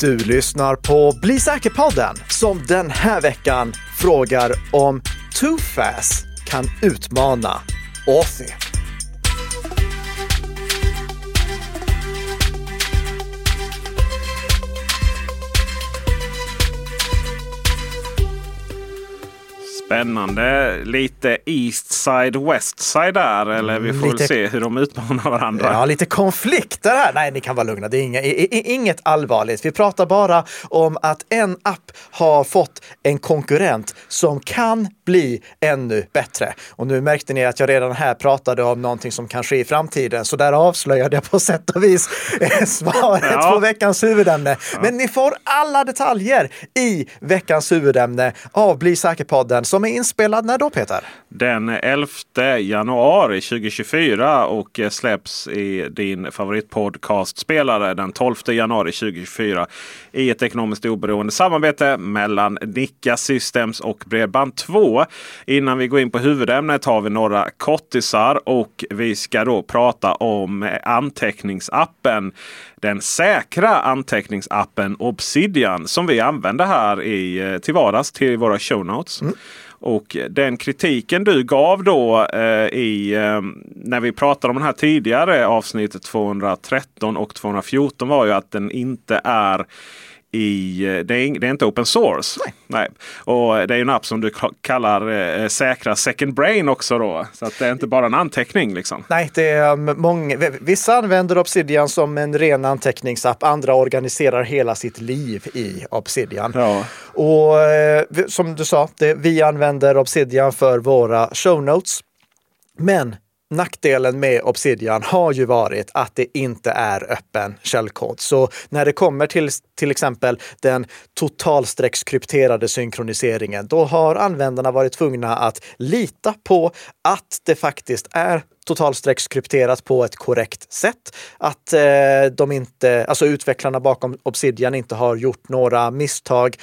Du lyssnar på Bli säker-podden som den här veckan frågar om Too Fast kan utmana Authy. Spännande. Lite East Side West Side där. Eller vi får lite- väl se hur de utmanar varandra. Ja, lite konflikter här. Nej, ni kan vara lugna. Det är inga, inget allvarligt. Vi pratar bara om att en app har fått en konkurrent som kan bli ännu bättre. Och nu märkte ni att jag redan här pratade om någonting som kan ske i framtiden. Så där avslöjade jag på sätt och vis eh, svaret Ja. på veckans huvudämne. Men ni får alla detaljer i veckans huvudämne av Bli säker-podden som är inspelad när då Peter? Den 11 januari 2024 och släpps i din favoritpodcastspelare den 12 januari 2024 i ett ekonomiskt oberoende samarbete mellan Nika Systems och Bredband2. Innan vi går in på huvudämnet har vi några kortisar och vi ska då prata om anteckningsappen. Den säkra anteckningsappen Obsidian som vi använder här i, eh, till vardags till våra show notes. Och den kritiken du gav då eh, i eh, när vi pratade om den här tidigare avsnittet 213 och 214 var ju att den inte är i, eh, det, är, det är inte open source. Nej. Och det är en app som du ka- kallar eh, säkra second brain också då. Så att det är inte bara en anteckning liksom. Nej, det är um, många, vissa använder Obsidian som en ren anteckningsapp, andra organiserar hela sitt liv i Obsidian. Ja. Och eh, som du sa, det, vi använder Obsidian för våra show notes. Men nackdelen med Obsidian har ju varit att det inte är öppen källkod. Så när det kommer till till exempel den totalstreckskrypterade synkroniseringen, då har användarna varit tvungna att lita på att det faktiskt är totalstreckskrypterat på ett korrekt sätt. Att eh, de inte, alltså utvecklarna bakom Obsidian inte har gjort några misstag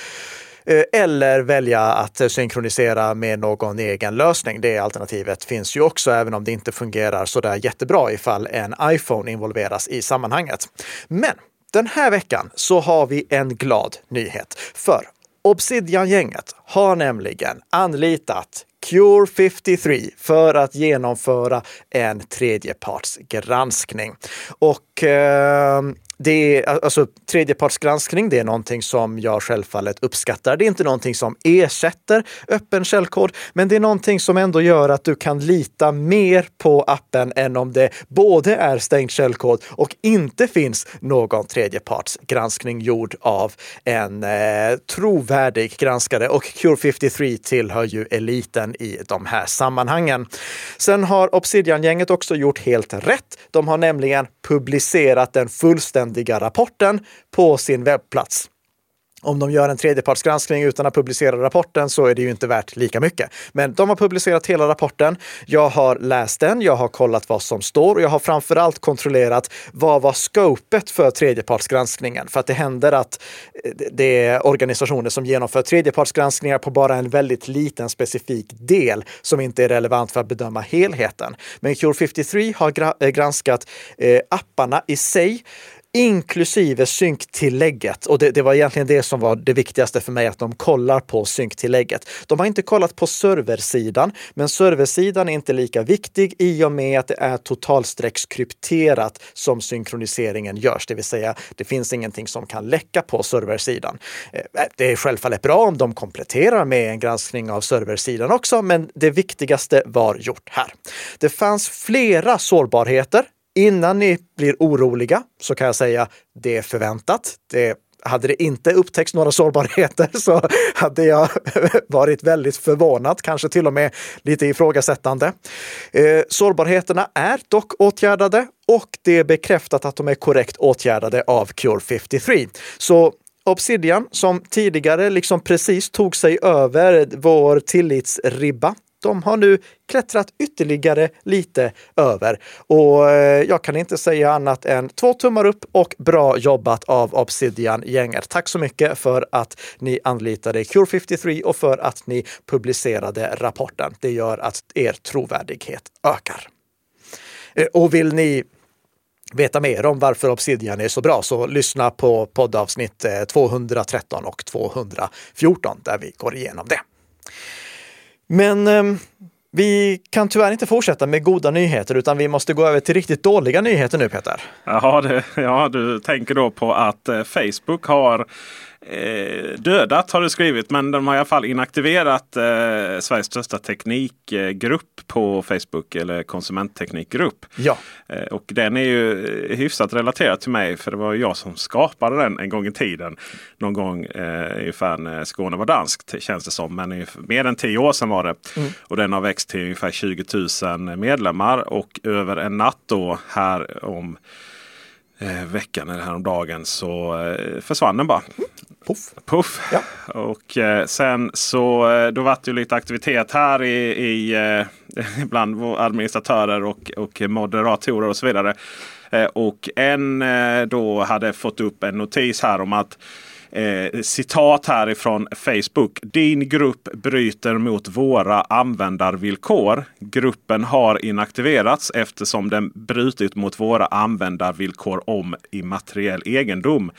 Eh, eller välja att synkronisera med någon egen lösning. Det alternativet finns ju också, även om det inte fungerar så där jättebra ifall en iPhone involveras i sammanhanget. Men den här veckan så har vi en glad nyhet. För Obsidian-gänget har nämligen anlitat Cure 53 för att genomföra en tredjepartsgranskning. Och eh, det är, alltså, tredjepartsgranskning det är någonting som jag självfallet uppskattar. Det är inte någonting som ersätter öppen källkod, men det är någonting som ändå gör att du kan lita mer på appen än om det både är stängd källkod och inte finns någon tredjepartsgranskning gjord av en eh, trovärdig granskare. Och Cure 53 tillhör ju eliten i de här sammanhangen. Sen har Obsidian-gänget också gjort helt rätt. De har nämligen publicerat den fullständiga rapporten på sin webbplats. Om de gör en tredjepartsgranskning utan att publicera rapporten så är det ju inte värt lika mycket. Men de har publicerat hela rapporten. Jag har läst den, jag har kollat vad som står och jag har framförallt kontrollerat vad var scopet för tredjepartsgranskningen? För att det händer att eh, det är organisationer som genomför tredjepartsgranskningar på bara en väldigt liten specifik del som inte är relevant för att bedöma helheten. Men Cure 53 har eh, granskat eh, apparna i sig inklusive synktillägget. Och det, det var egentligen det som var det viktigaste för mig, att de kollar på synktillägget. De har inte kollat på serversidan, men serversidan är inte lika viktig i och med att det är totalstreckskrypterat som synkroniseringen görs. Det vill säga, det finns ingenting som kan läcka på serversidan. Eh, det är självfallet bra om de kompletterar med en granskning av serversidan också, men det viktigaste var gjort här. Det fanns flera sårbarheter Innan ni blir oroliga så kan jag säga det är förväntat. Det hade det inte upptäckts några sårbarheter så hade jag varit väldigt förvånad, kanske till och med lite ifrågasättande. Eh, sårbarheterna är dock åtgärdade och det är bekräftat att de är korrekt åtgärdade av Cure 53. Så Obsidian, som tidigare liksom precis tog sig över vår tillitsribba, de har nu klättrat ytterligare lite över. Och eh, jag kan inte säga annat än två tummar upp och bra jobbat av Obsidian-gänget. Tack så mycket för att ni anlitade Cure 53 och för att ni publicerade rapporten. Det gör att er trovärdighet ökar. Eh, och vill ni veta mer om varför Obsidian är så bra så lyssna på poddavsnitt eh, 213 och 214 där vi går igenom det. Men eh, vi kan tyvärr inte fortsätta med goda nyheter utan vi måste gå över till riktigt dåliga nyheter nu Peter. Jaha, det, ja, du tänker då på att eh, Facebook har eh, dödat har du skrivit. Men de har i alla fall inaktiverat eh, Sveriges största teknikgrupp på Facebook. Eller konsumentteknikgrupp. Ja. Eh, och den är ju hyfsat relaterad till mig. För det var jag som skapade den en gång i tiden. Någon gång eh, ungefär när Skåne var danskt känns det som. Men mer än tio år sedan var det. Mm. Och den har växt till ungefär 20 000 medlemmar. Och över en natt då här om eh, veckan eller häromdagen så eh, försvann den bara. Puff. Puff. Ja. Och eh, sen så eh, då var det ju lite aktivitet här i, i eh, bland administratörer och, och moderatorer och så vidare. Eh, och en eh, då hade fått upp en notis här om att Eh, citat härifrån Facebook. Din grupp bryter mot våra användarvillkor. Gruppen har inaktiverats eftersom den brutit mot våra användarvillkor om immateriell egendom.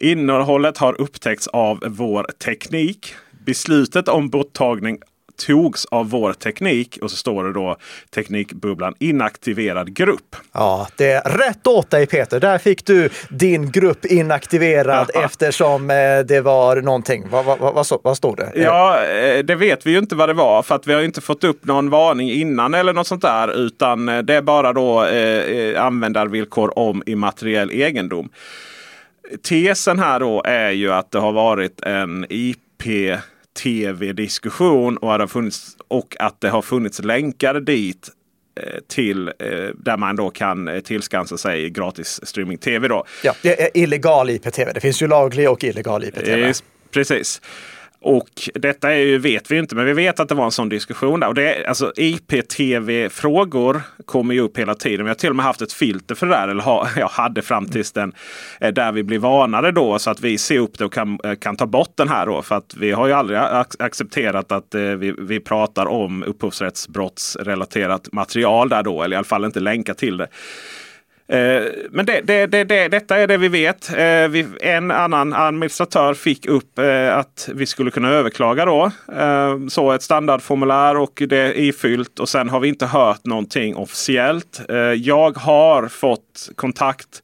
Innehållet har upptäckts av vår teknik. Beslutet om borttagning togs av vår teknik och så står det då Teknikbubblan inaktiverad grupp. Ja, det är rätt åt dig Peter. Där fick du din grupp inaktiverad eftersom eh, det var någonting. Vad, vad, vad, vad stod det? Ja, eh, det vet vi ju inte vad det var för att vi har inte fått upp någon varning innan eller något sånt där. Utan eh, det är bara då eh, användarvillkor om immateriell egendom. Tesen här då är ju att det har varit en IP tv-diskussion och, och att det har funnits länkar dit eh, till eh, där man då kan eh, tillskansa sig gratis streaming-tv. Då. Ja, det är illegal IPTV. Det finns ju laglig och illegal IPTV. Precis. Och detta är ju, vet vi inte, men vi vet att det var en sån diskussion. Där. Och det är, alltså, IPTV-frågor kommer ju upp hela tiden. Vi har till och med haft ett filter för det där. Eller ha, jag hade fram tills den. Eh, där vi blir varnade då så att vi ser upp det och kan, eh, kan ta bort den här. Då. För att vi har ju aldrig accepterat att eh, vi, vi pratar om upphovsrättsbrottsrelaterat material där då. Eller i alla fall inte länkar till det. Eh, men det, det, det, detta är det vi vet. Eh, en annan administratör fick upp eh, att vi skulle kunna överklaga då. så ett standardformulär och det är ifyllt och sen har vi inte hört någonting officiellt. jag har fått kontakt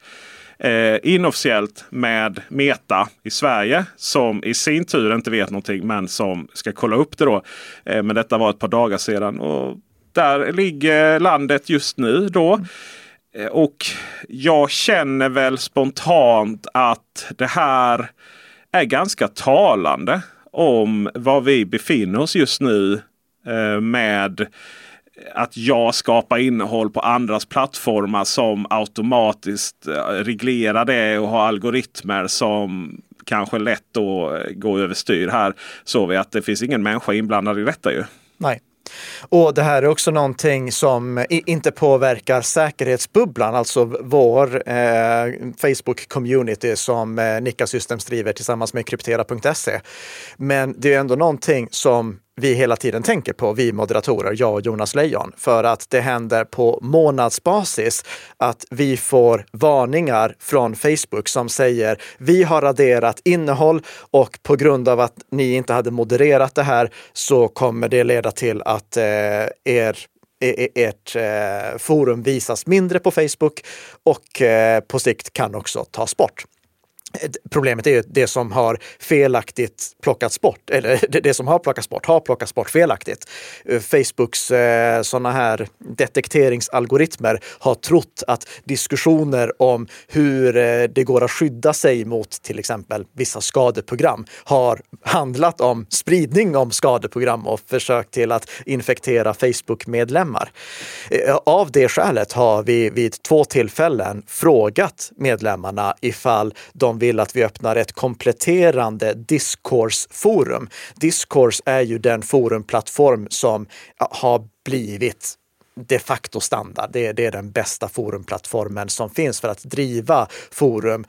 inofficiellt med Meta i Sverige. Som i sin tur inte vet någonting men som ska kolla upp det då. Men detta var ett par dagar sedan. Och där ligger landet just nu då. Eh, och jag känner väl spontant att det här är ganska talande om var vi befinner oss just nu eh, med att jag skapar innehåll på andras plattformar som automatiskt eh, reglerar det och har algoritmer som kanske lätt då går överstyr. Här såg vi att det finns ingen människa inblandad i detta ju. Nej. Och det här är också någonting som inte påverkar säkerhetsbubblan, alltså vår eh, Facebook-community som eh, Nika Systems driver tillsammans med kryptera.se. Men det är ändå någonting som vi hela tiden tänker på, vi moderatorer, jag och Jonas Lejon, för att det händer på månadsbasis att vi får varningar från Facebook som säger vi har raderat innehåll och på grund av att ni inte hade modererat det här så kommer det leda till att eh, Eh, er e, e, ert eh, forum visas mindre på Facebook och eh, på sikt kan också tas bort. Problemet är ju det som har felaktigt plockats bort, eller det som har plockats bort har plockats bort felaktigt. Eh, Facebooks eh, sådana här detekteringsalgoritmer har trott att diskussioner om hur eh, det går att skydda sig mot till exempel vissa skadeprogram har handlat om spridning om skadeprogram och försök till att infektera Facebook-medlemmar. Eh, av det skälet har vi vid två tillfällen frågat medlemmarna ifall de vill att vi öppnar ett kompletterande Discourse-forum. Discourse är ju den forumplattform som har blivit de facto standard. Det är, det är den bästa forumplattformen som finns för att driva forum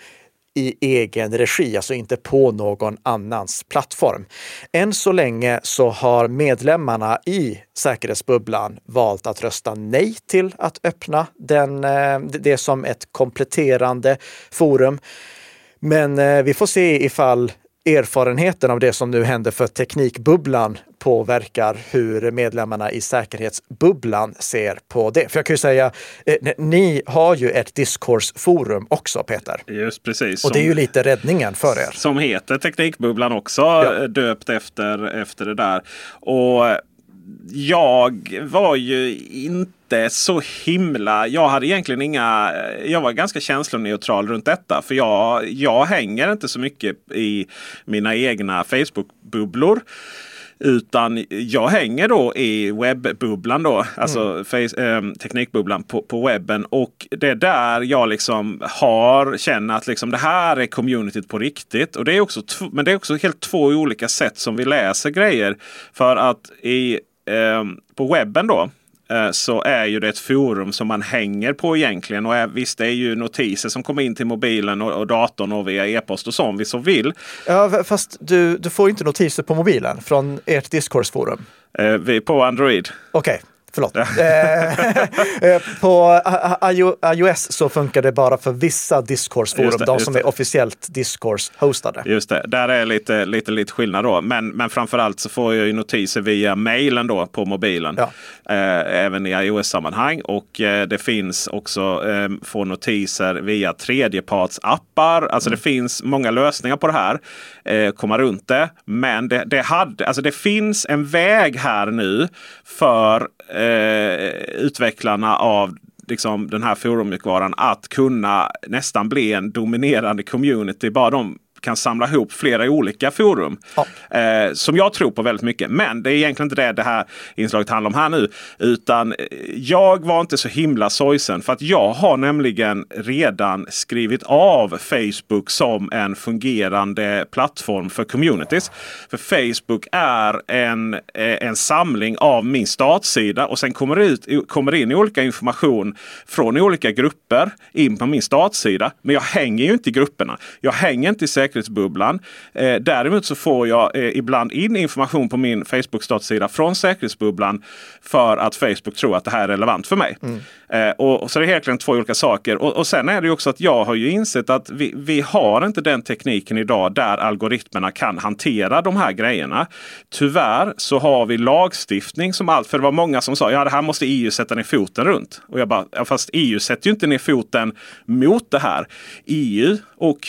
i egen regi, alltså inte på någon annans plattform. Än så länge så har medlemmarna i säkerhetsbubblan valt att rösta nej till att öppna den, eh, det som ett kompletterande forum. Men eh, vi får se ifall erfarenheten av det som nu händer för Teknikbubblan påverkar hur medlemmarna i säkerhetsbubblan ser på det. För jag kan ju säga, eh, ni har ju ett discourse-forum också Peter. Just precis. Och det är ju lite räddningen för er. Som heter Teknikbubblan också, ja. döpt efter, efter det där. Och jag var ju inte så himla... Jag hade egentligen inga... Jag var ganska känsloneutral runt detta. För jag, jag hänger inte så mycket i mina egna Facebook-bubblor. Utan jag hänger då i webbubblan då, alltså mm. face, eh, teknikbubblan på, på webben. Och det är där jag liksom har, känner att liksom det här är communityt på riktigt. Och det är också men det är också helt två olika sätt som vi läser grejer. För att i eh, på webben då så är ju det ett forum som man hänger på egentligen. Och är, visst, det är ju notiser som kommer in till mobilen och, och datorn och via e-post och så om vi så vill. Ja, fast du, du får inte notiser på mobilen från ert Discourse-forum. Eh, vi på Android. Okej. Okay. Förlåt. Eh, eh, på iOS så funkar det bara för vissa Discourse-forum, de som är officiellt Discourse-hostade. Just det, där är lite, lite, lite skillnad då. Men, men framförallt så får jag ju notiser via mejlen då på mobilen. Ja. Eh, även i iOS-sammanhang. Och eh, det finns också eh, få notiser via tredjepartsappar. Alltså mm. det finns många lösningar på det här. Eh, komma runt det. Men det, det, hade, alltså det finns en väg här nu för eh, utvecklarna av liksom, den här forummjukvaran att kunna nästan bli en dominerande community. Bara de kan samla ihop flera olika forum. Ja. Eh, som jag tror på väldigt mycket. Men det är egentligen inte det det här inslaget handlar om här nu. Utan eh, jag var inte så himla sorgsen. För att jag har nämligen redan skrivit av Facebook som en fungerande plattform för communities. För Facebook är en, eh, en samling av min startsida och sen kommer det, ut, kommer det in olika information från olika grupper in på min startsida. Men jag hänger ju inte i grupperna. Jag hänger inte i säkerhetsbubblan. Eh, däremot så får jag eh, ibland in information på min Facebook-startsida från säkerhetsbubblan för att Facebook tror att det här är relevant för mig. Mm. Eh, och, och, så det är helt två olika saker. Och, och, sen är det också att jag har ju insett att vi, vi har inte den tekniken idag där algoritmerna kan hantera de här grejerna. Tyvärr så har vi lagstiftning som allt. För det var många som sa ja det här måste EU sätta ner foten runt. Och jag bara, ja, fast EU sätter ju inte ner foten mot det här. EU och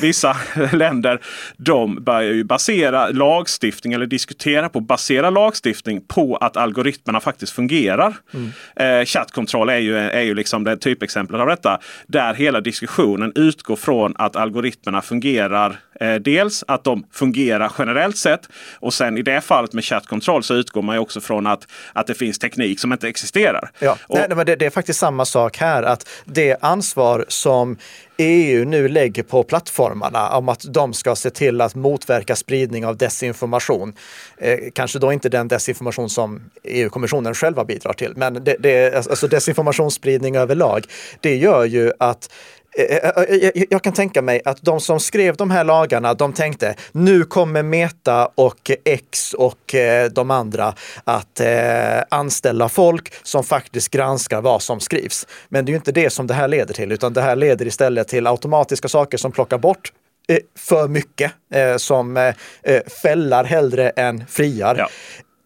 vissa länder de börjar ju basera lagstiftning eller diskutera på basera lagstiftning på att algoritmerna faktiskt fungerar. Mm. Eh, chattkontroll är ju, är ju liksom det typexemplet av detta. Där hela diskussionen utgår från att algoritmerna fungerar Eh, dels att de fungerar generellt sett och sen i det fallet med chattkontroll så utgår man ju också från att, att det finns teknik som inte existerar. Ja, och, nej, men det, det, är faktiskt samma sak här, att det ansvar som EU nu lägger på plattformarna om att de ska se till att motverka spridning av desinformation. Eh, kanske då inte den desinformation som EU-kommissionen själva bidrar till, men det, det, alltså desinformationsspridning överlag. Det gör ju att Eh, eh, eh, jag kan tänka mig att de som skrev de här lagarna, de tänkte nu kommer Meta och X och de andra att anställa folk som faktiskt granskar vad som skrivs. Men det är ju inte det som det här leder till, utan det här leder istället till automatiska saker som plockar bort för mycket, som fällar hellre än friar. Ja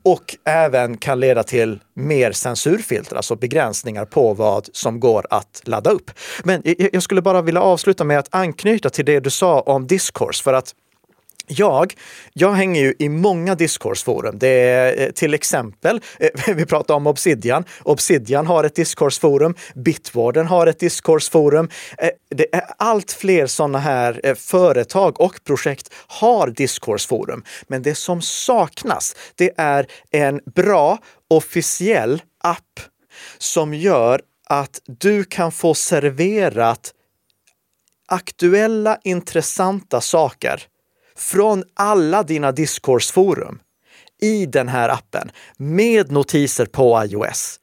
och även kan leda till mer censurfilter, alltså begränsningar på vad som går att ladda upp. Men jag skulle bara vilja avsluta med att anknyta till det du sa om discourse, för att jag, jag hänger ju i många discourseforum. Det är eh, till exempel, eh, vi pratar om Obsidian. Obsidian har ett discourseforum. Bitwarden har ett discourseforum. Eh, det är allt fler sådana här företag och projekt har discourseforum. Men det som saknas, det är en bra officiell app som gör att du kan få serverat aktuella, intressanta saker från alla dina discourse-forum i den här appen med notiser på iOS.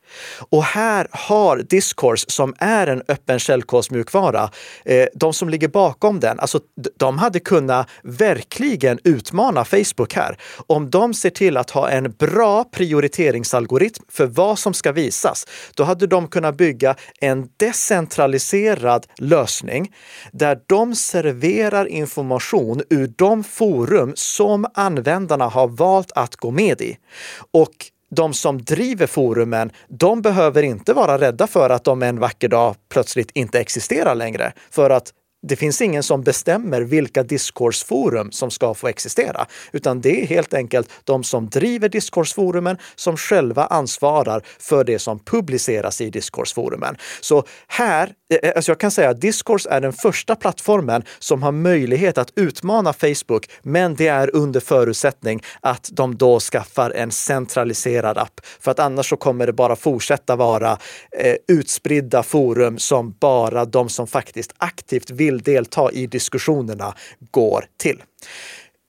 Och här har Discourse, som är en öppen källkodsmjukvara, eh, de som ligger bakom den, alltså de hade kunnat verkligen utmana Facebook här. Om de ser till att ha en bra prioriteringsalgoritm för vad som ska visas, då hade de kunnat bygga en decentraliserad lösning där de serverar information ur de forum som användarna har valt att gå med i. Och de som driver forumen, de behöver inte vara rädda för att de en vacker dag plötsligt inte existerar längre. För att det finns ingen som bestämmer vilka Discourseforum som ska få existera, utan det är helt enkelt de som driver Discourseforumen som själva ansvarar för det som publiceras i Discourseforumen. Så här, eh, eh, alltså jag kan säga att Discourse är den första plattformen som har möjlighet att utmana Facebook, men det är under förutsättning att de då skaffar en centraliserad app. För att annars så kommer det bara fortsätta vara eh, utspridda forum som bara de som faktiskt aktivt vill vill delta i diskussionerna går till.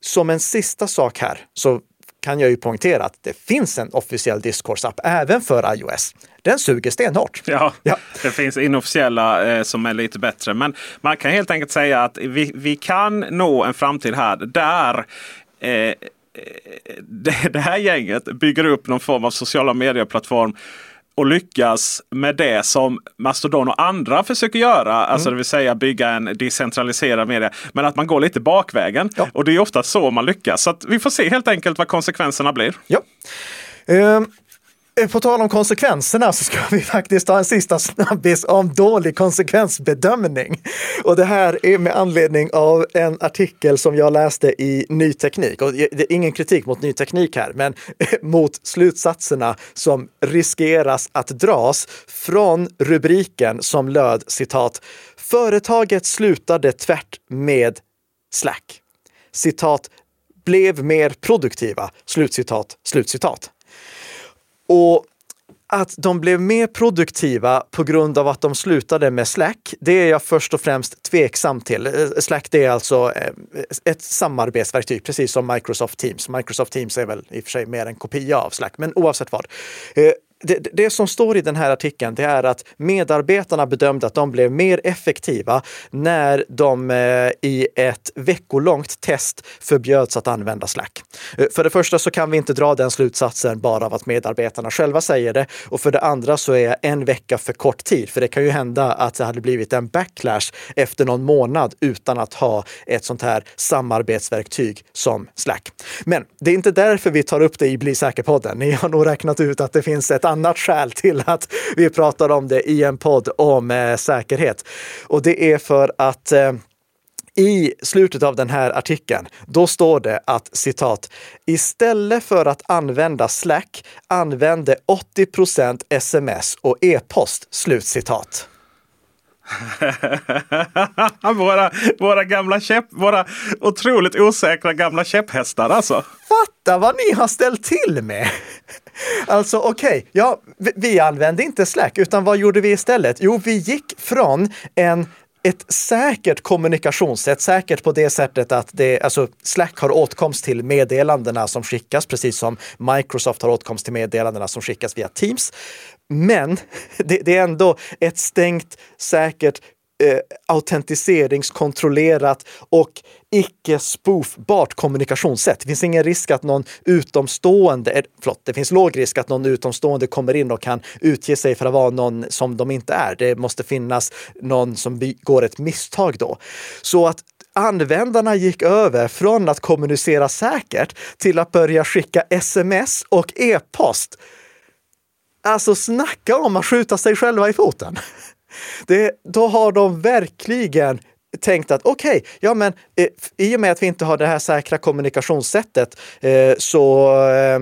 Som en sista sak här så kan jag ju poängtera att det finns en officiell Discourse-app även för iOS. Den suger stenhårt. Ja, ja. det finns inofficiella eh, som är lite bättre. Men man kan helt enkelt säga att vi, vi kan nå en framtid här där eh, det, det här gänget bygger upp någon form av sociala medieplattform och lyckas med det som Mastodon och andra försöker göra. Alltså mm. det vill säga bygga en decentraliserad media. Men att man går lite bakvägen. Ja. Och det är ofta så man lyckas. Så vi får se helt enkelt vad konsekvenserna blir. Ja. Eh, Eh, på tal om konsekvenserna så ska vi faktiskt ta en sista snabbis om dålig konsekvensbedömning. Och det här är med anledning av en artikel som jag läste i Ny Teknik. Och det är ingen kritik mot Ny Teknik här, men mot slutsatserna som riskeras att dras från rubriken som löd citat “Företaget slutade tvärt med Slack”. Citat “blev mer produktiva”. Slutcitat, slutcitat. Och att de blev mer produktiva på grund av att de slutade med Slack, det är jag först och främst tveksam till. Eh, Slack det är alltså eh, ett samarbetsverktyg, precis som Microsoft Teams. Microsoft Teams är väl i och för sig mer en kopia av Slack, men oavsett vad. Eh, det, det, som står i den här artikeln, det är att medarbetarna bedömde att de blev mer effektiva när de eh, i ett veckolångt test förbjöds att använda Slack. Eh, för det första så kan vi inte dra den slutsatsen bara av att medarbetarna själva säger det. Och för det andra så är en vecka för kort tid, för det kan ju hända att det hade blivit en backlash efter någon månad utan att ha ett sånt här samarbetsverktyg som Slack. Men det är inte därför vi tar upp det i Bli säker-podden. Ni har nog räknat ut att det finns ett annat skäl till att vi pratar om det i en podd om eh, säkerhet. Och det är för att eh, i slutet av den här artikeln, då står det att citat, istället för att använda Slack använde 80 sms och e-post. Slutcitat. våra, våra gamla käpp, våra otroligt osäkra gamla käpphästar alltså. Fatta vad ni har ställt till med! Alltså okej, okay, ja, vi, vi använde inte Slack, utan vad gjorde vi istället? Jo, vi gick från en ett säkert kommunikationssätt, säkert på det sättet att det, alltså Slack har åtkomst till meddelandena som skickas, precis som Microsoft har åtkomst till meddelandena som skickas via Teams. Men det, det är ändå ett stängt, säkert, eh, autentiseringskontrollerat och icke spoofbart kommunikationssätt. Det finns ingen risk att någon utomstående, eh, förlåt, det finns låg risk att någon utomstående kommer in och kan utge sig för att vara någon som de inte är. Det måste finnas någon som begår ett misstag då. Så att användarna gick över från att kommunicera säkert till att börja skicka sms och e-post. Alltså snacka om att skjuta sig själva i foten. Det, då har de verkligen tänkt att okej, okay, ja men eh, i och med att vi inte har det här säkra kommunikationssättet eh, så eh,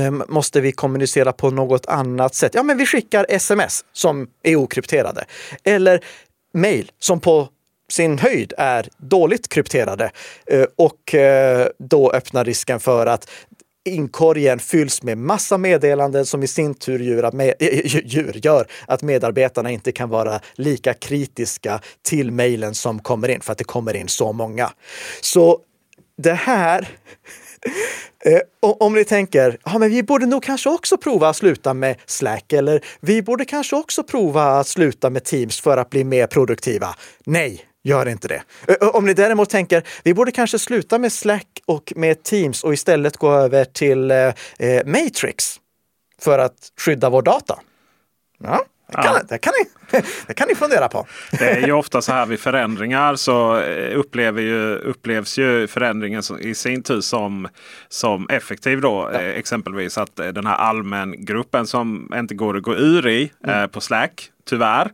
eh måste vi kommunicera på något annat sätt. Ja, men vi skickar sms som är okrypterade eller mejl som på sin höjd är dåligt krypterade eh, och eh, då öppnar risken för att inkorgen fylls med massa meddelanden som i sin tur gör att, med, eh, eh, djur gör att medarbetarna inte kan vara lika kritiska till mejlen som kommer in för att det kommer in så många. Så det här Eh, om ni tänker, ja, men vi borde nog kanske också prova att sluta med Slack eller vi borde kanske också prova att sluta med Teams för att bli mer produktiva. Nej, gör inte det. Om ni däremot tänker, vi borde kanske sluta med Slack och med Teams och istället gå över till eh, eh Matrix för att skydda vår data. Ja, det kan, ja. det, kan ni, det kan ni fundera på. Det är ju ofta så här vid förändringar så eh, ju, upplevs ju förändringen i sin tur som, som effektiv. Då. Ja. Exempelvis att den här allmängruppen som inte går att gå ur i mm. eh, på Slack tyvärr.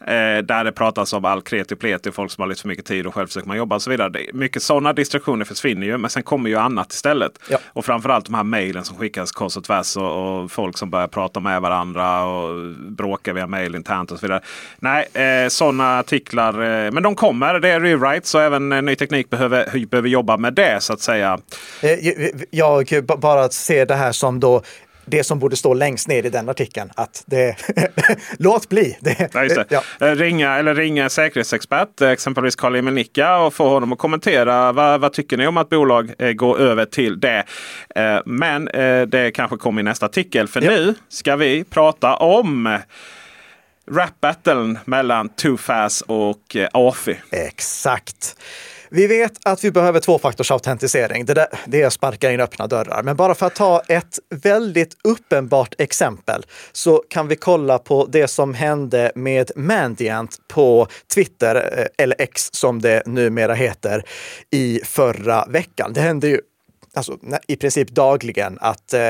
Eh, där det pratas om all kreti och pleti, folk som har lite för mycket tid och själv försöker man jobba och så vidare. Mycket sådana distraktioner försvinner ju men sen kommer ju annat istället. Ja. Och framförallt de här mejlen som skickas kors och tvärs och, och, folk som börjar prata med varandra och bråka via mejl internt och så vidare. Nej, eh, sådana artiklar, eh, men de kommer. Det är rewrite så även eh, Ny Teknik behöver, behöver jobba med det så att säga. Eh, jag bara ser det här som då det som borde stå längst ner i den artikeln. Att det, låt bli. Det, ja, det. Ja. Eh, ringa eller ringa säkerhetsexpert, eh, exempelvis Karl Emil Nicka och få honom att kommentera. Vad, vad tycker ni om att bolag eh, går över till det? Men det kanske kommer i nästa artikel. För ja. nu ska vi prata om rap-battlen mellan Too Fast och eh, AFI. Exakt. Vi vet att vi behöver tvåfaktorsautentisering. Det, där, det sparkar in öppna dörrar. Men bara för att ta ett väldigt uppenbart exempel så kan vi kolla på det som hände med Mandiant på Twitter, eh, eller X som det numera heter, i förra veckan. Det hände ju alltså, i princip dagligen att eh,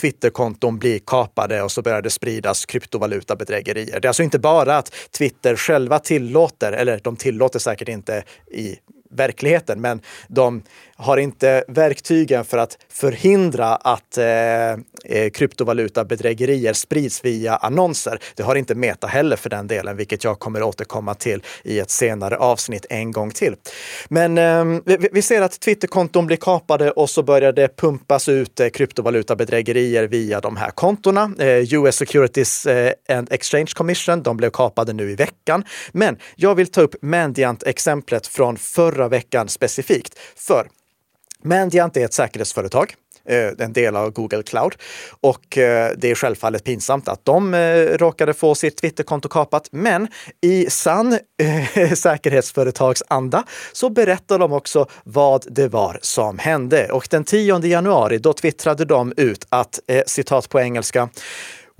Twitterkonton blir kapade och så börjar det spridas kryptovalutabedrägerier. Det är alltså inte bara att Twitter själva tillåter, eller de tillåter säkert inte i verkligheten, men de har inte verktygen för att förhindra att eh, eh kryptovalutabedrägerier sprids via annonser. Det har inte Meta heller för den delen, vilket jag kommer återkomma till i ett senare avsnitt en gång till. Men eh, vi, vi, ser att Twitterkonton blir kapade och så börjar det pumpas ut eh, kryptovalutabedrägerier via de här kontona. Eh, US Securities eh, and Exchange Commission, de blev kapade nu i veckan. Men jag vill ta upp Mandiant-exemplet från förra veckan specifikt. För Mandiant är ett säkerhetsföretag eh, en del av Google Cloud. Och eh, det är självfallet pinsamt att de eh, råkade få sitt Twitterkonto kapat. Men i sann säkerhetsföretagsanda så berättar de också vad det var som hände. Och den 10 januari då twittrade de ut att, citat på engelska,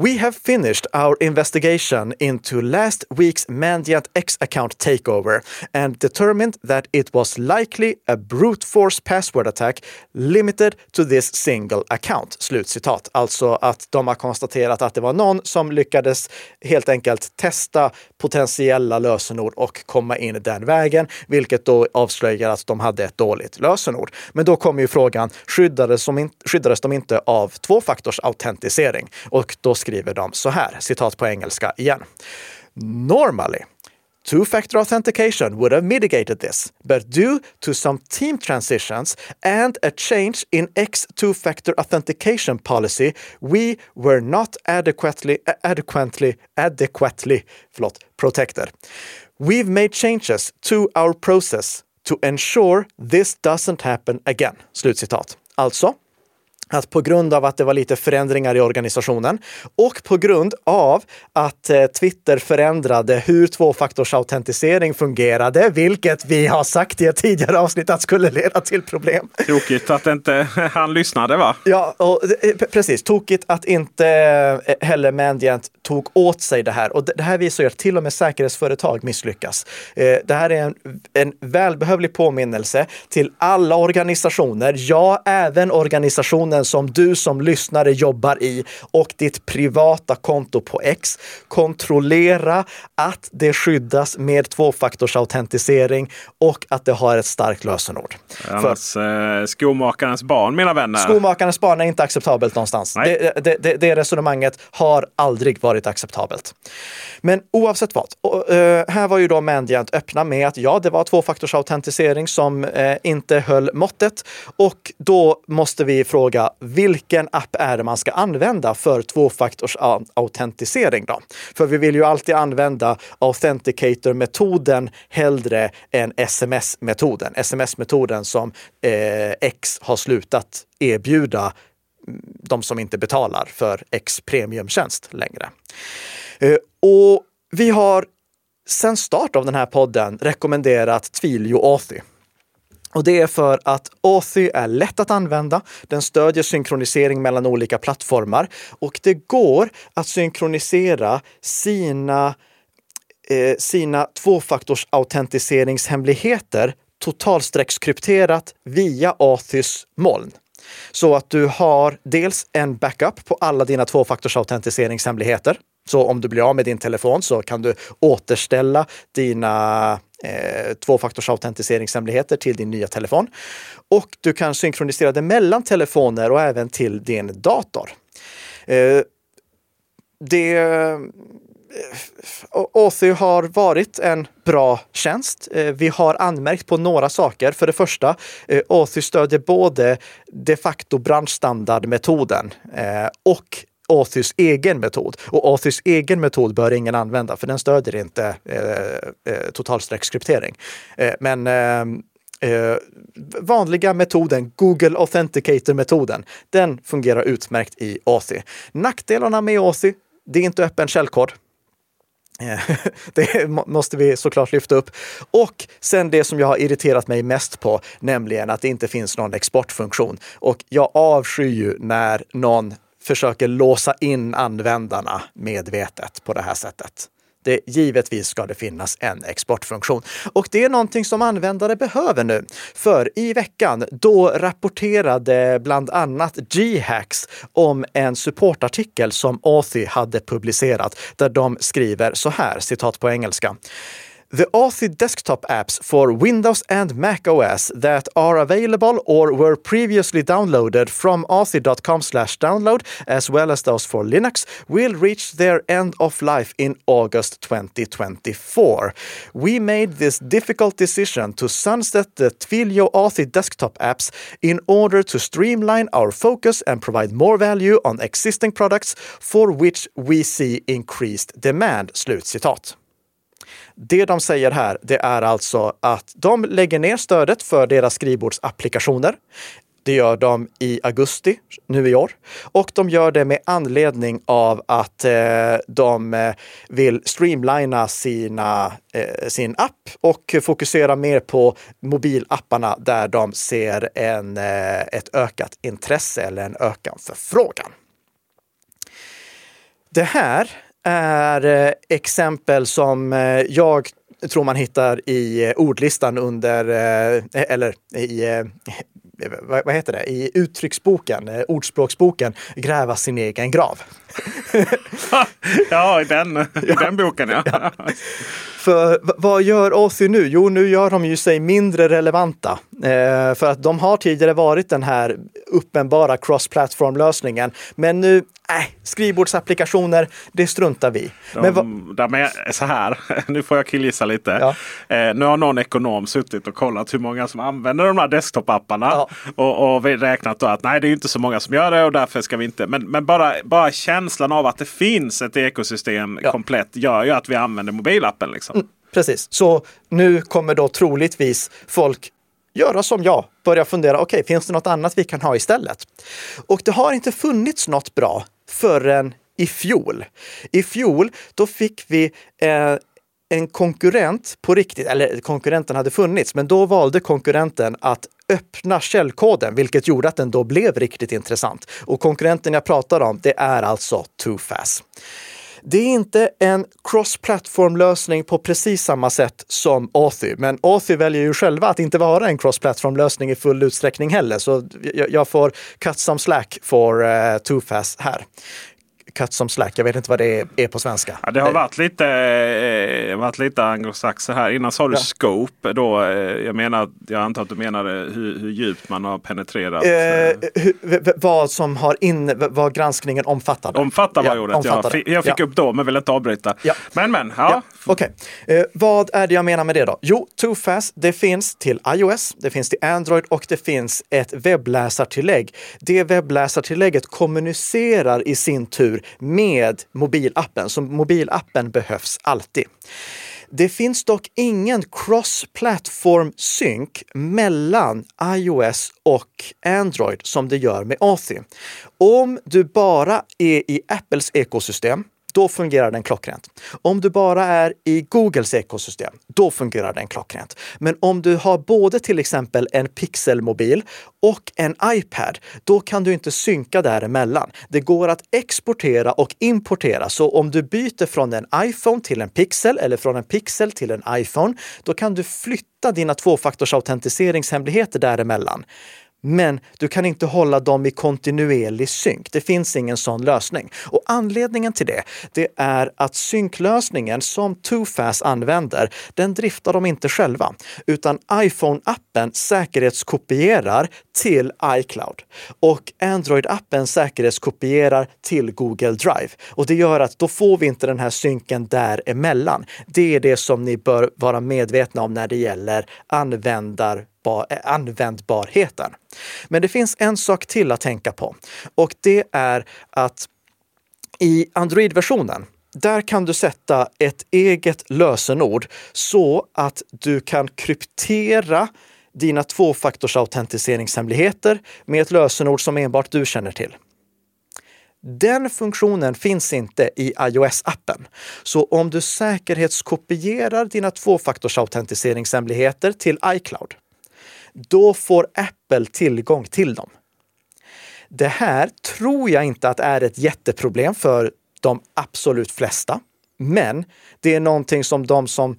We have finished our investigation into last week's Mandiant X account takeover and determined that it was likely a brute force password attack limited to this single account. Slutcitat. Alltså att de har konstaterat att det var någon som lyckades helt enkelt testa potentiella lösenord och komma in den vägen, vilket då avslöjar att de hade ett dåligt lösenord. Men då kommer ju frågan, skyddades de, in, skyddades de inte av tvåfaktorsautentisering? Och då skriver de så här, citat på engelska igen. Normally, Two-factor authentication would have mitigated this, but due to some team transitions and a change in X two-factor authentication policy, we were not adequately, adequately, adequately förlåt, protected. We've made changes to our process to ensure this doesn't happen again. Slutcitat. Alltså, att på grund av att det var lite förändringar i organisationen och på grund av att eh, Twitter förändrade hur tvåfaktorsautentisering fungerade, vilket vi har sagt i ett tidigare avsnitt att skulle leda till problem. Tokigt att inte han lyssnade va? Ja, och, eh, precis. Tokigt att inte eh, heller Mandiant tog åt sig det här. Och det här visar ju att till och med säkerhetsföretag misslyckas. Det här är en, en välbehövlig påminnelse till alla organisationer, ja, även organisationer konton som du som lyssnare jobbar i och ditt privata konto på X. Kontrollera att det skyddas med tvåfaktorsautentisering och att det har ett starkt lösenord. Annars, För, eh, skomakarens barn, mina vänner. Skomakarens barn är inte acceptabelt någonstans. Det, det, det, det, resonemanget har aldrig varit acceptabelt. Men oavsett vad, och, uh, här var ju då Mandiant öppna med att ja, det var tvåfaktorsautentisering som uh, inte höll måttet och då måste vi fråga vilken app är det man ska använda för tvåfaktorsautentisering då? För vi vill ju alltid använda Authenticator-metoden hellre än sms-metoden. Sms-metoden som eh, X har slutat erbjuda mm, de som inte betalar för X premiumtjänst längre. Eh, och vi har sedan start av den här podden rekommenderat Twilio Authy. Och det är för att Authy är lätt att använda. Den stödjer synkronisering mellan olika plattformar och det går att synkronisera sina, eh, sina tvåfaktorsautentiseringshemligheter totalstreckskrypterat via Authys moln. Så att du har dels en backup på alla dina tvåfaktorsautentiseringshemligheter. Så om du blir av med din telefon så kan du återställa dina eh, tvåfaktorsautentiseringshemligheter till din nya telefon. Och du kan synkronisera det mellan telefoner och även till din dator. Eh, det eh, Authy har varit en bra tjänst. Eh, vi har anmärkt på några saker. För det första, eh, Authy stödjer både de facto branschstandardmetoden och Authys egen metod. Och Authys egen metod bör ingen använda, för den stödjer inte eh, eh totalstreckskryptering. Eh, men eh, eh, vanliga metoden, Google Authenticator-metoden, den fungerar utmärkt i Authy. Nackdelarna med Authy, det är inte öppen källkod. Eh, det måste vi såklart lyfta upp. Och sen det som jag har irriterat mig mest på, nämligen att det inte finns någon exportfunktion. Och jag avskyr ju när någon försöker låsa in användarna medvetet på det här sättet. Det, givetvis ska det finnas en exportfunktion. Och det är någonting som användare behöver nu. För i veckan, då rapporterade bland annat G-Hacks om en supportartikel som Authy hade publicerat där de skriver så här, citat på engelska. The Authy desktop apps for Windows and Mac OS that are available or were previously downloaded from authy.com slash download, as well as those for Linux, will reach their end of life in August 2024. We made this difficult decision to sunset the Twilio Authy desktop apps in order to streamline our focus and provide more value on existing products for which we see increased demand. Slutcitat. Det de säger här, det är alltså att de lägger ner stödet för deras skrivbordsapplikationer. Det gör de i augusti nu i år och de gör det med anledning av att eh, de eh, vill streamlina sina, eh, sin app och fokusera mer på mobilapparna där de ser en, eh, ett ökat intresse eller en ökad förfrågan. Det här är eh, exempel som eh, jag tror man hittar i eh, ordlistan under, eller i vad heter det, i uttrycksboken, ordspråksboken, gräva sin egen grav. ja, i den, i den boken ja. ja. För vad gör Authy nu? Jo, nu gör de ju sig mindre relevanta. Eh, för att de har tidigare varit den här uppenbara cross-platform lösningen. Men nu, äh, skrivbordsapplikationer, det struntar vi. De, Men de är så här, nu får jag killgissa lite. Ja. Eh, nu har någon ekonom suttit och kollat hur många som använder de här desktop-apparna. Ja. Och, och räknat då att nej, det är inte så många som gör det och därför ska vi inte. Men, men bara, bara känslan av att det finns ett ekosystem ja. komplett gör ju att vi använder mobilappen. Liksom. Mm, precis, så nu kommer då troligtvis folk göra som jag, börja fundera, okej, okay, finns det något annat vi kan ha istället? Och det har inte funnits något bra förrän i fjol. I fjol, då fick vi eh, en konkurrent på riktigt, eller konkurrenten hade funnits, men då valde konkurrenten att öppna källkoden, vilket gjorde att den då blev riktigt intressant. Och konkurrenten jag pratar om, det är alltså ToFast. Det är inte en cross-platform lösning på precis samma sätt som Authy, men Authy väljer ju själva att inte vara en cross-platform lösning i full utsträckning heller, så jag får cut some slack for eh, uh, ToFast här cut som slack. Jag vet inte vad det är, på svenska. Ja, det har varit lite, eh, varit lite anglosaxer här. Innan sa du ja. scope. Då, eh, jag, menar, jag antar att du menade hur, hur djupt man har penetrerat. Eh, eh. hur, vad som har in, vad granskningen omfattade. Omfattar var ja, ordet. Omfattade. Jag, jag fick ja. upp då men vill inte avbryta. Ja. Men men. Ja. Okej. Okay. Eh, vad är det jag menar med det då? Jo, Toofast det finns till iOS, det finns till Android och det finns ett webbläsartillägg. Det webbläsartillägget kommunicerar i sin tur med mobilappen, så mobilappen behövs alltid. Det finns dock ingen cross-platform synk mellan iOS och Android som det gör med Authy. Om du bara är i Apples ekosystem då fungerar den klockrent. Om du bara är i Googles ekosystem, då fungerar den klockrent. Men om du har både till exempel en Pixelmobil och en iPad, då kan du inte synka däremellan. Det går att exportera och importera. Så om du byter från en iPhone till en Pixel eller från en Pixel till en iPhone, då kan du flytta dina tvåfaktorsautentiseringshemligheter däremellan. Men du kan inte hålla dem i kontinuerlig synk. Det finns ingen sån lösning. Och anledningen till det, det är att synklösningen som TwoFast använder, den driftar de inte själva, utan iPhone-appen säkerhetskopierar till iCloud och Android-appen säkerhetskopierar till Google Drive. Och det gör att då får vi inte den här synken däremellan. Det är det som ni bör vara medvetna om när det gäller användar användbarheten. Men det finns en sak till att tänka på och det är att i Android-versionen där kan du sätta ett eget lösenord så att du kan kryptera dina tvåfaktorsautentiseringshemligheter med ett lösenord som enbart du känner till. Den funktionen finns inte i iOS-appen. Så om du säkerhetskopierar dina tvåfaktorsautentiseringshemligheter till iCloud då får Apple tillgång till dem. Det här tror jag inte att är ett jätteproblem för de absolut flesta. Men det är någonting som de som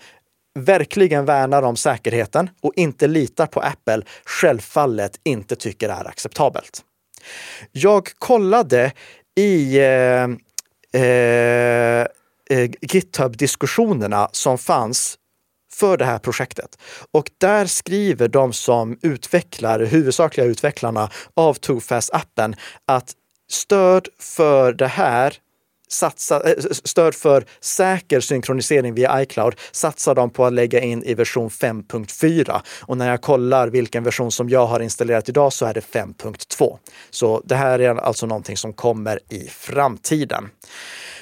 verkligen värnar om säkerheten och inte litar på Apple självfallet inte tycker är acceptabelt. Jag kollade i eh, eh, eh GitHub-diskussionerna som fanns för det här projektet. Och där skriver de som utvecklar, huvudsakliga utvecklarna av Tofast-appen att stöd för det här satsa, eh, stöd för säker synkronisering via iCloud satsar de på att lägga in i version 5.4. Och när jag kollar vilken version som jag har installerat idag så är det 5.2. Så det här är alltså någonting som kommer i framtiden.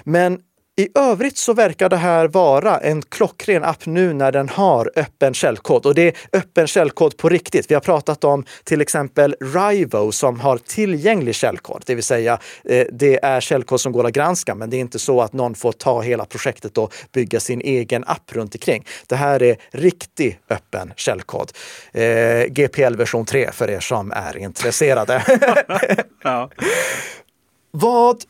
Men i övrigt så verkar det här vara en klockren app nu när den har öppen källkod. Och det är öppen källkod på riktigt. Vi har pratat om till exempel Rivo som har tillgänglig källkod, det vill säga eh, det är källkod som går att granska, men det är inte så att någon får ta hela projektet och bygga sin egen app runt omkring. Det här är riktig öppen källkod. Eh, GPL version 3 för er som är intresserade. ja. Vad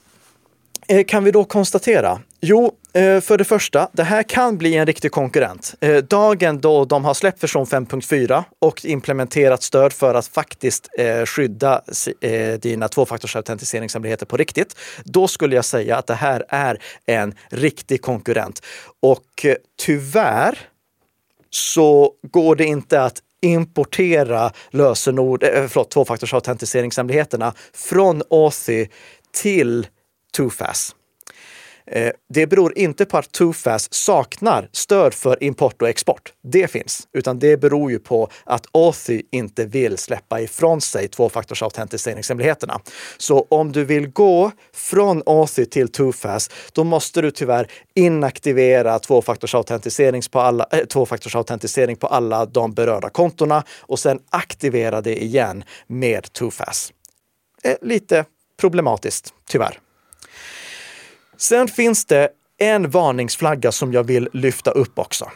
eh, kan vi då konstatera? Jo, eh, för det första, det här kan bli en riktig konkurrent. Eh, dagen då de har släppt version 5.4 och implementerat stöd för att faktiskt eh, skydda dina tvåfaktorsautentiseringshemligheter på riktigt, då skulle jag säga att det här är en riktig konkurrent. Och tyvärr så går det inte att importera lösenord, förlåt, tvåfaktorsautentiseringshemligheterna från Authy till 2FAS. Eh, det beror inte på att Tufas saknar stöd för import och export. Det finns, utan det beror ju på att Authy inte vill släppa ifrån sig tvåfaktorsautentiseringshemligheterna. Så om du vill gå från Authy till Tufas, då måste du tyvärr inaktivera tvåfaktorsautentisering på alla, eh, äh, tvåfaktorsautentisering på alla de berörda kontona och sen aktivera det igen med Tufas. Eh, lite problematiskt, tyvärr. Sen finns det en varningsflagga som jag vill lyfta upp också.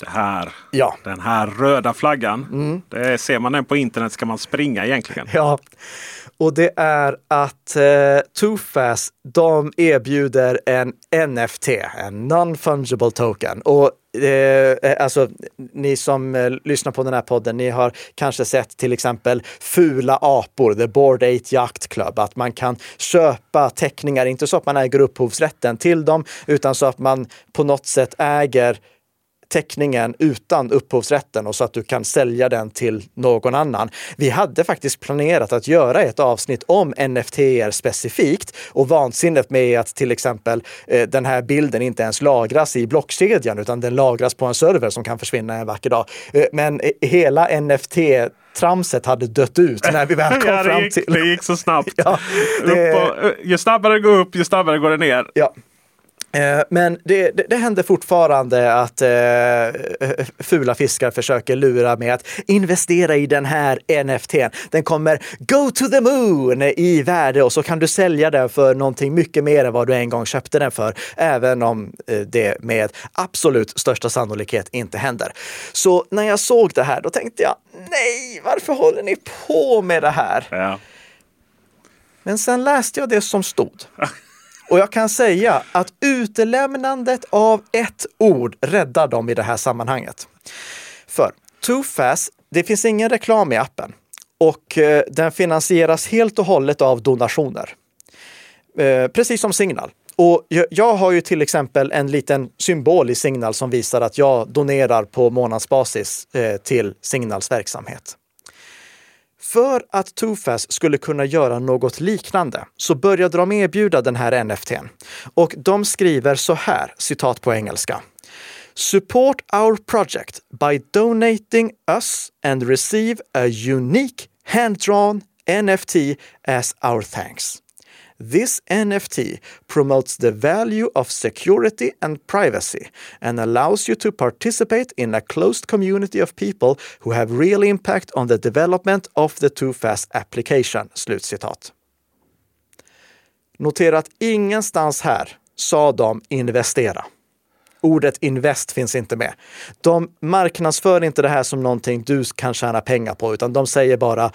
Det här, Ja. Den här röda flaggan. Det ser man den på internet ska man springa egentligen. Ja, och det är att eh, Tofast, de erbjuder en NFT, en non-fungible token. Och eh, alltså, ni som eh, lyssnar på den här podden, ni har kanske sett till exempel Fula apor, The Board Eight Yacht Club, att man kan köpa teckningar, inte så att man äger upphovsrätten till dem, utan så att man på något sätt äger teckningen utan upphovsrätten och så att du kan sälja den till någon annan. Vi hade faktiskt planerat att göra ett avsnitt om NFT specifikt och vansinnet med att till exempel eh, den här bilden inte ens lagras i blockkedjan utan den lagras på en server som kan försvinna en vacker dag. Eh, men eh, hela NFT tramset hade dött ut när vi väl kom Ja, det, fram gick, till... det gick så snabbt. Ja, det- och, ju snabbare det går upp, ju snabbare går det ner. Ja. Eh, Men det, det, det händer fortfarande att eh, fula fiskar försöker lura med att investera i den här NFTn. Den kommer go to the moon i värde och så kan du sälja den för någonting mycket mer än vad du en gång köpte den för. Även om eh, det med absolut största sannolikhet inte händer. Så när jag såg det här, då tänkte jag nej, varför håller ni på med det här? Ja. Men sen läste jag det som stod. Och jag kan säga att utelämnandet av ett ord räddar dem i det här sammanhanget. För Too Fast, det finns ingen reklam i appen och eh, den finansieras helt och hållet av donationer. Eh, precis som Signal. Och jag, har ju till exempel en liten symbol i Signal som visar att jag donerar på månadsbasis eh, till Signals verksamhet. För att Tofast skulle kunna göra något liknande så började de erbjuda den här NFTn. Och de skriver så här, citat på engelska. Support our project by donating us and receive a unique hand-drawn NFT as our thanks. This NFT promotes the value of security and privacy and allows you to participate in a closed community of people who have real impact on the development of the Too Fast application. Slutcitat. Notera att ingenstans här sa de investera. Ordet invest finns inte med. De marknadsför inte det här som någonting du kan tjäna pengar på, utan de säger bara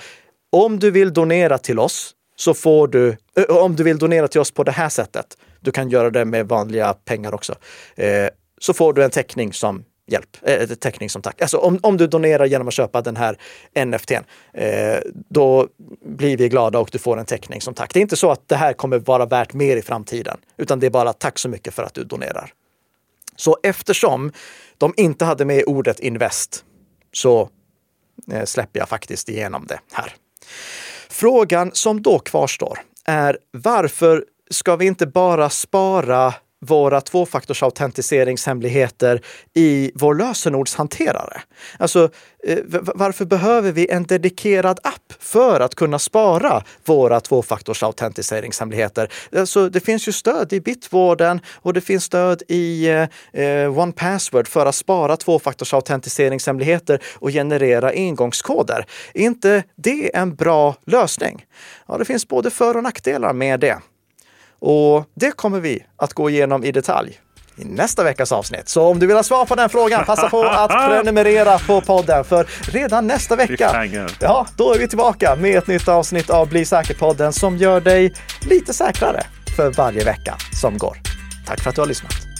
om du vill donera till oss så får du, om du vill donera till oss på det här sättet, du kan göra det med vanliga pengar också, eh, så får du en teckning som hjälp, eh, teckning som tack. Alltså om, om du donerar genom att köpa den här NFTn, eh, då blir vi glada och du får en teckning som tack. Det är inte så att det här kommer vara värt mer i framtiden, utan det är bara tack så mycket för att du donerar. Så eftersom de inte hade med ordet invest så eh, släpper jag faktiskt igenom det här. Frågan som då kvarstår är varför ska vi inte bara spara våra tvåfaktorsautentiseringshemligheter i vår lösenordshanterare? Alltså, eh, varför behöver vi en dedikerad app för att kunna spara våra tvåfaktorsautentiseringshemligheter? Alltså, det finns ju stöd i Bitwarden och det finns stöd i eh, eh, One Password för att spara tvåfaktorsautentiseringshemligheter och generera engångskoder. Är inte det en bra lösning? Ja, det finns både för och nackdelar med det. Och det kommer vi att gå igenom i detalj i nästa veckas avsnitt. Så om du vill ha svar på den frågan, passa på att prenumerera på podden. För redan nästa vecka, ja, då är vi tillbaka med ett nytt avsnitt av Bli säker-podden som gör dig lite säkrare för varje vecka som går. Tack för att du har lyssnat.